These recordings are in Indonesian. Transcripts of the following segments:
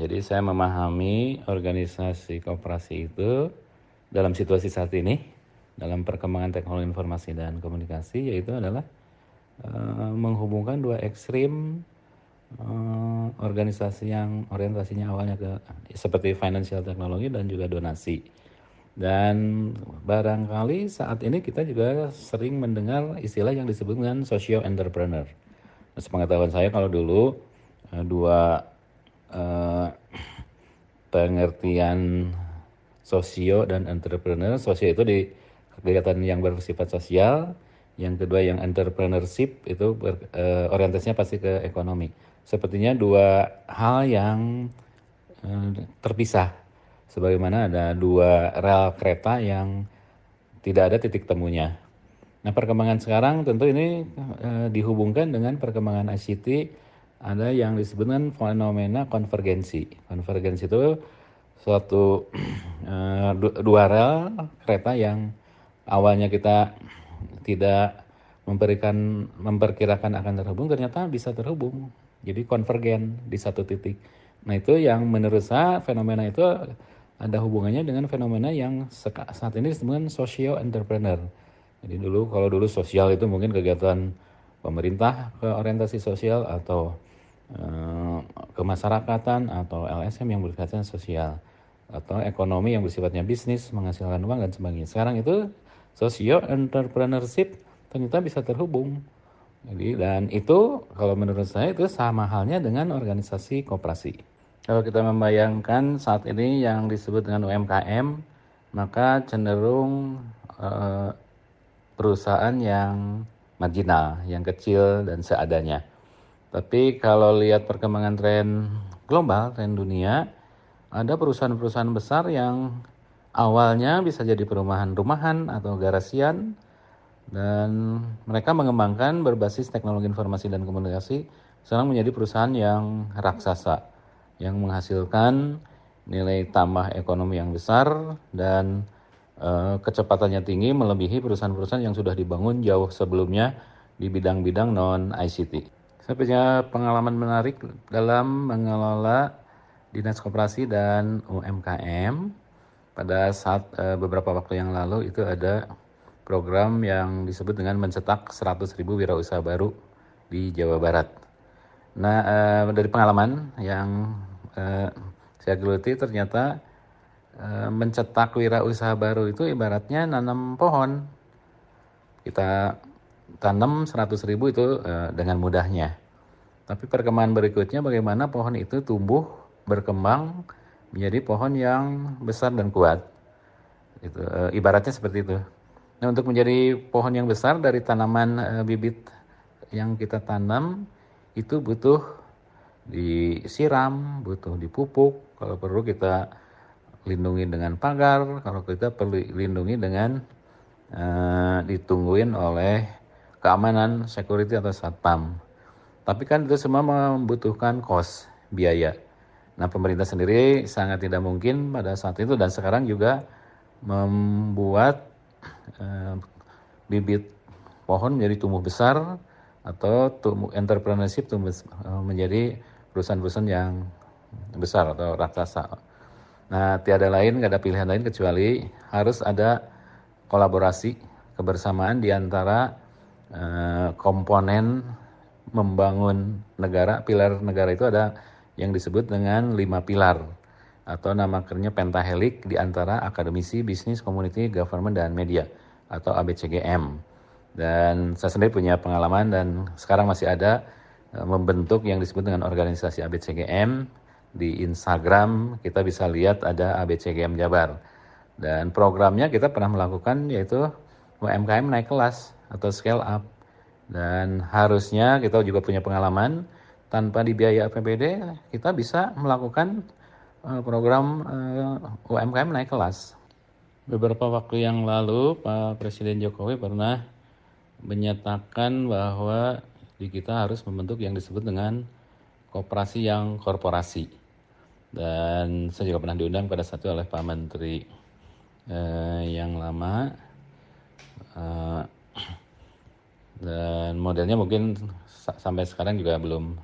Jadi saya memahami organisasi koperasi itu dalam situasi saat ini, dalam perkembangan teknologi informasi dan komunikasi, yaitu adalah uh, menghubungkan dua ekstrim uh, organisasi yang orientasinya awalnya ke seperti financial teknologi dan juga donasi. Dan barangkali saat ini kita juga sering mendengar istilah yang disebut dengan socio entrepreneur. Sepengetahuan saya kalau dulu uh, dua uh, pengertian sosio dan entrepreneur. Sosio itu di kegiatan yang bersifat sosial, yang kedua yang entrepreneurship itu ber, uh, orientasinya pasti ke ekonomi. Sepertinya dua hal yang uh, terpisah. Sebagaimana ada dua rel kereta yang tidak ada titik temunya. Nah, perkembangan sekarang tentu ini uh, dihubungkan dengan perkembangan ICT ada yang disebutkan fenomena konvergensi. Konvergensi itu suatu uh, dua rel kereta yang awalnya kita tidak memberikan memperkirakan akan terhubung ternyata bisa terhubung. Jadi konvergen di satu titik. Nah, itu yang menurut saya fenomena itu ada hubungannya dengan fenomena yang saat ini disebutkan socio entrepreneur. Jadi dulu kalau dulu sosial itu mungkin kegiatan pemerintah ke orientasi sosial atau kemasyarakatan atau LSM yang berkaitan sosial atau ekonomi yang bersifatnya bisnis menghasilkan uang dan sebagainya. Sekarang itu socio entrepreneurship ternyata bisa terhubung. Jadi dan itu kalau menurut saya itu sama halnya dengan organisasi koperasi. Kalau kita membayangkan saat ini yang disebut dengan UMKM, maka cenderung uh, perusahaan yang marginal, yang kecil dan seadanya. Tapi kalau lihat perkembangan tren global, tren dunia, ada perusahaan-perusahaan besar yang awalnya bisa jadi perumahan rumahan atau garasian dan mereka mengembangkan berbasis teknologi informasi dan komunikasi sekarang menjadi perusahaan yang raksasa yang menghasilkan nilai tambah ekonomi yang besar dan e, kecepatannya tinggi melebihi perusahaan-perusahaan yang sudah dibangun jauh sebelumnya di bidang-bidang non ICT. Saya punya pengalaman menarik dalam mengelola dinas koperasi dan UMKM. Pada saat e, beberapa waktu yang lalu itu ada program yang disebut dengan mencetak 100 ribu wirausaha baru di Jawa Barat. Nah, e, dari pengalaman yang e, saya geluti ternyata mencetak wirausaha baru itu ibaratnya nanam pohon. Kita tanam 100 ribu itu uh, dengan mudahnya. Tapi perkembangan berikutnya bagaimana pohon itu tumbuh, berkembang menjadi pohon yang besar dan kuat. Itu uh, ibaratnya seperti itu. Nah, untuk menjadi pohon yang besar dari tanaman uh, bibit yang kita tanam itu butuh disiram, butuh dipupuk, kalau perlu kita lindungi dengan pagar, kalau kita perlu lindungi dengan uh, ditungguin oleh keamanan, security atau satpam. Tapi kan itu semua membutuhkan kos, biaya. Nah pemerintah sendiri sangat tidak mungkin pada saat itu dan sekarang juga membuat eh, bibit pohon menjadi tumbuh besar atau tumbuh entrepreneurship tumbuh eh, menjadi perusahaan-perusahaan yang besar atau raksasa. Nah tiada lain, nggak ada pilihan lain kecuali harus ada kolaborasi kebersamaan di antara Eh, komponen membangun negara, pilar negara itu ada yang disebut dengan lima pilar atau nama kernya pentahelik di antara akademisi, bisnis, community, government, dan media atau ABCGM. Dan saya sendiri punya pengalaman dan sekarang masih ada eh, membentuk yang disebut dengan organisasi ABCGM di Instagram. Kita bisa lihat ada ABCGM Jabar. Dan programnya kita pernah melakukan yaitu UMKM naik kelas atau scale up. Dan harusnya kita juga punya pengalaman tanpa dibiaya APBD kita bisa melakukan uh, program eh, UMKM naik kelas. Beberapa waktu yang lalu Pak Presiden Jokowi pernah menyatakan bahwa kita harus membentuk yang disebut dengan kooperasi yang korporasi. Dan saya juga pernah diundang pada satu oleh Pak Menteri eh, yang lama. Eh, dan modelnya mungkin sampai sekarang juga belum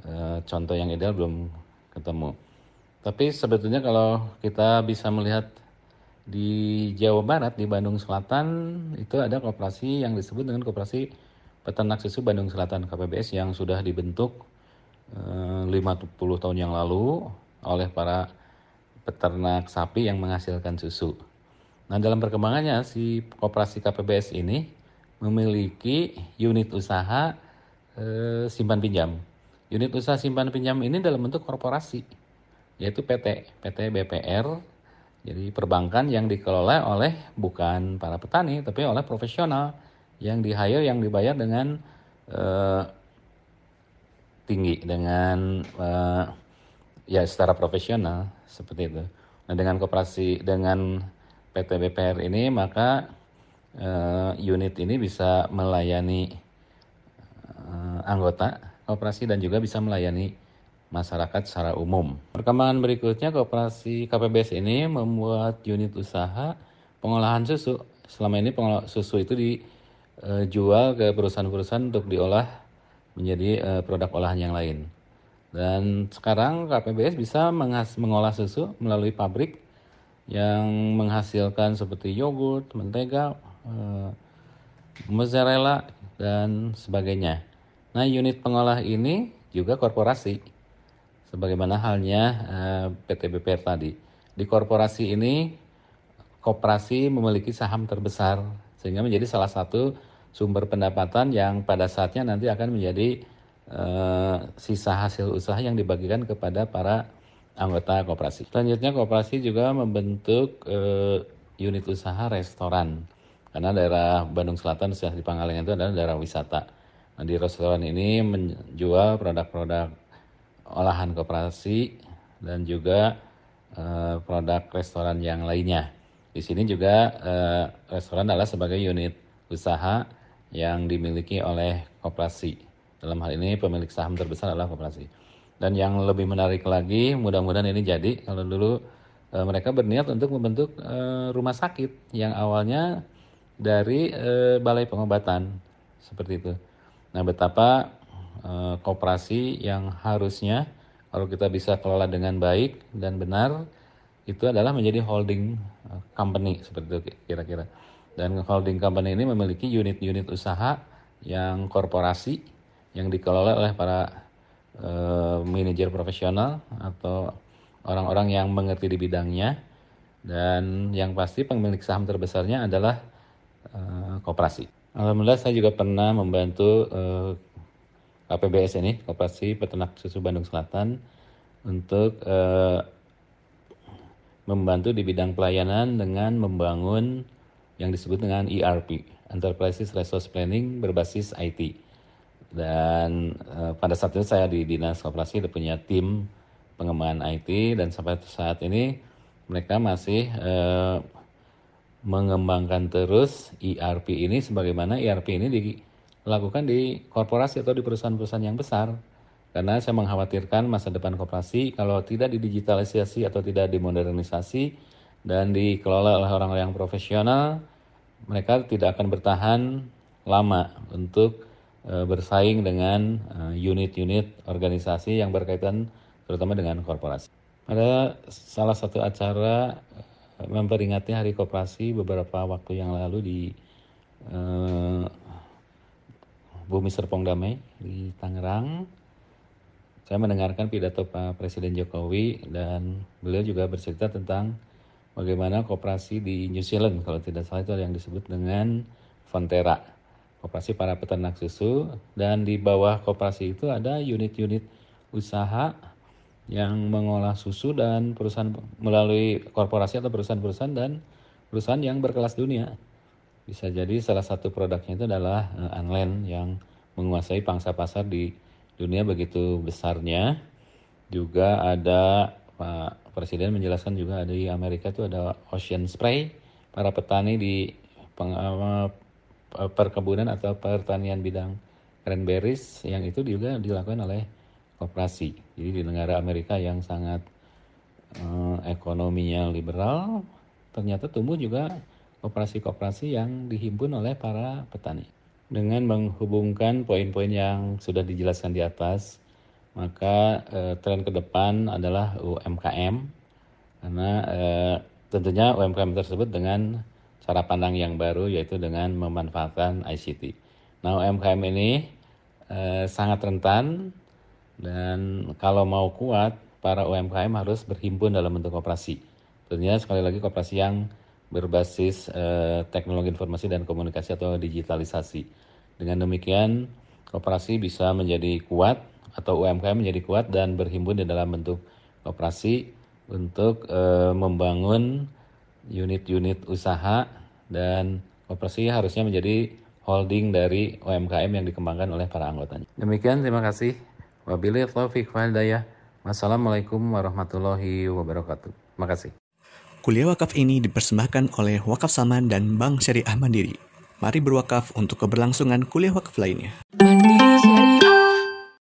e, contoh yang ideal belum ketemu. Tapi sebetulnya kalau kita bisa melihat di Jawa Barat, di Bandung Selatan, itu ada koperasi yang disebut dengan Koperasi Peternak Susu Bandung Selatan KPBS yang sudah dibentuk eh, 50 tahun yang lalu oleh para peternak sapi yang menghasilkan susu. Nah, dalam perkembangannya si koperasi KPBS ini memiliki unit usaha eh, simpan pinjam. Unit usaha simpan pinjam ini dalam bentuk korporasi yaitu PT, PT BPR. Jadi perbankan yang dikelola oleh bukan para petani, tapi oleh profesional yang di hire, yang dibayar dengan uh, tinggi, dengan uh, ya secara profesional seperti itu. Nah dengan koperasi dengan PT BPR ini maka uh, unit ini bisa melayani uh, anggota koperasi dan juga bisa melayani masyarakat secara umum. Perkembangan berikutnya kooperasi KPBS ini membuat unit usaha pengolahan susu. Selama ini pengolah susu itu dijual ke perusahaan-perusahaan untuk diolah menjadi eh, produk olahan yang lain. Dan sekarang KPBS bisa mengolah susu melalui pabrik yang menghasilkan seperti yogurt, mentega, eh, mozzarella, dan sebagainya. Nah, unit pengolah ini juga korporasi sebagaimana halnya eh, PT BPR tadi. Di korporasi ini koperasi memiliki saham terbesar sehingga menjadi salah satu sumber pendapatan yang pada saatnya nanti akan menjadi uh, sisa hasil usaha yang dibagikan kepada para anggota koperasi. Selanjutnya koperasi juga membentuk unit usaha restoran karena daerah Bandung Selatan sudah di Pangalengan itu adalah daerah wisata. Nah, di restoran ini menjual produk-produk olahan koperasi dan juga uh, produk restoran yang lainnya. Di sini juga uh, restoran adalah sebagai unit usaha yang dimiliki oleh koperasi. Dalam hal ini pemilik saham terbesar adalah koperasi. Dan yang lebih menarik lagi, mudah-mudahan ini jadi kalau dulu uh, mereka berniat untuk membentuk uh, rumah sakit yang awalnya dari uh, balai pengobatan seperti itu. Nah, betapa Eh, koperasi yang harusnya kalau kita bisa kelola dengan baik dan benar itu adalah menjadi holding eh, company seperti itu kira-kira. Dan holding company ini memiliki unit-unit usaha yang korporasi yang dikelola oleh para uh, manajer profesional atau orang-orang yang mengerti di bidangnya dan yang pasti pemilik saham terbesarnya adalah uh, koperasi. Alhamdulillah saya juga pernah membantu uh, KPBS ini, Koperasi Peternak Susu Bandung Selatan, untuk uh, membantu di bidang pelayanan dengan membangun yang disebut dengan ERP, Enterprise Resource Planning berbasis IT. Dan uh, pada saat itu saya di Dinas Koperasi sudah punya tim pengembangan IT dan sampai saat ini mereka masih uh, mengembangkan terus ERP ini sebagaimana ERP ini di lakukan di korporasi atau di perusahaan-perusahaan yang besar. Karena saya mengkhawatirkan masa depan koperasi kalau tidak didigitalisasi atau tidak dimodernisasi dan dikelola oleh orang-orang yang profesional, mereka tidak akan bertahan lama untuk e, bersaing dengan e, unit-unit organisasi yang berkaitan terutama dengan korporasi. Ada salah satu acara memperingati Hari Koperasi beberapa waktu yang lalu di Bumi Serpong Damai di Tangerang. Saya mendengarkan pidato Pak Presiden Jokowi dan beliau juga bercerita tentang bagaimana kooperasi di New Zealand kalau tidak salah itu yang disebut dengan Fonterra. Kooperasi para peternak susu dan di bawah kooperasi itu ada unit-unit usaha yang mengolah susu dan perusahaan melalui korporasi atau perusahaan-perusahaan dan perusahaan yang berkelas dunia. Bisa jadi salah satu produknya itu adalah uh, Anlen yang menguasai pangsa pasar di dunia begitu besarnya. Juga ada Pak Presiden menjelaskan juga ada di Amerika itu ada Ocean Spray para petani di uh, perkebunan atau pertanian bidang cranberries yang itu juga dilakukan oleh koperasi. Jadi di negara Amerika yang sangat uh, ekonominya liberal ternyata tumbuh juga koperasi-koperasi yang dihimpun oleh para petani. Dengan menghubungkan poin-poin yang sudah dijelaskan di atas, maka eh, tren ke depan adalah UMKM karena eh, tentunya UMKM tersebut dengan cara pandang yang baru yaitu dengan memanfaatkan ICT. Nah UMKM ini eh, sangat rentan dan kalau mau kuat para UMKM harus berhimpun dalam bentuk koperasi. Tentunya sekali lagi koperasi yang berbasis eh, teknologi informasi dan komunikasi atau digitalisasi. Dengan demikian koperasi bisa menjadi kuat atau UMKM menjadi kuat dan berhimpun di dalam bentuk koperasi untuk e, membangun unit-unit usaha dan koperasi harusnya menjadi holding dari UMKM yang dikembangkan oleh para anggotanya. Demikian terima kasih. Wabillahi taufiq walhidayah. Wassalamualaikum warahmatullahi wabarakatuh. Terima kasih. Kuliah wakaf ini dipersembahkan oleh Wakaf Saman dan Bank Syariah Mandiri. Mari berwakaf untuk keberlangsungan kuliah wakaf lainnya. Mandiri Syariah.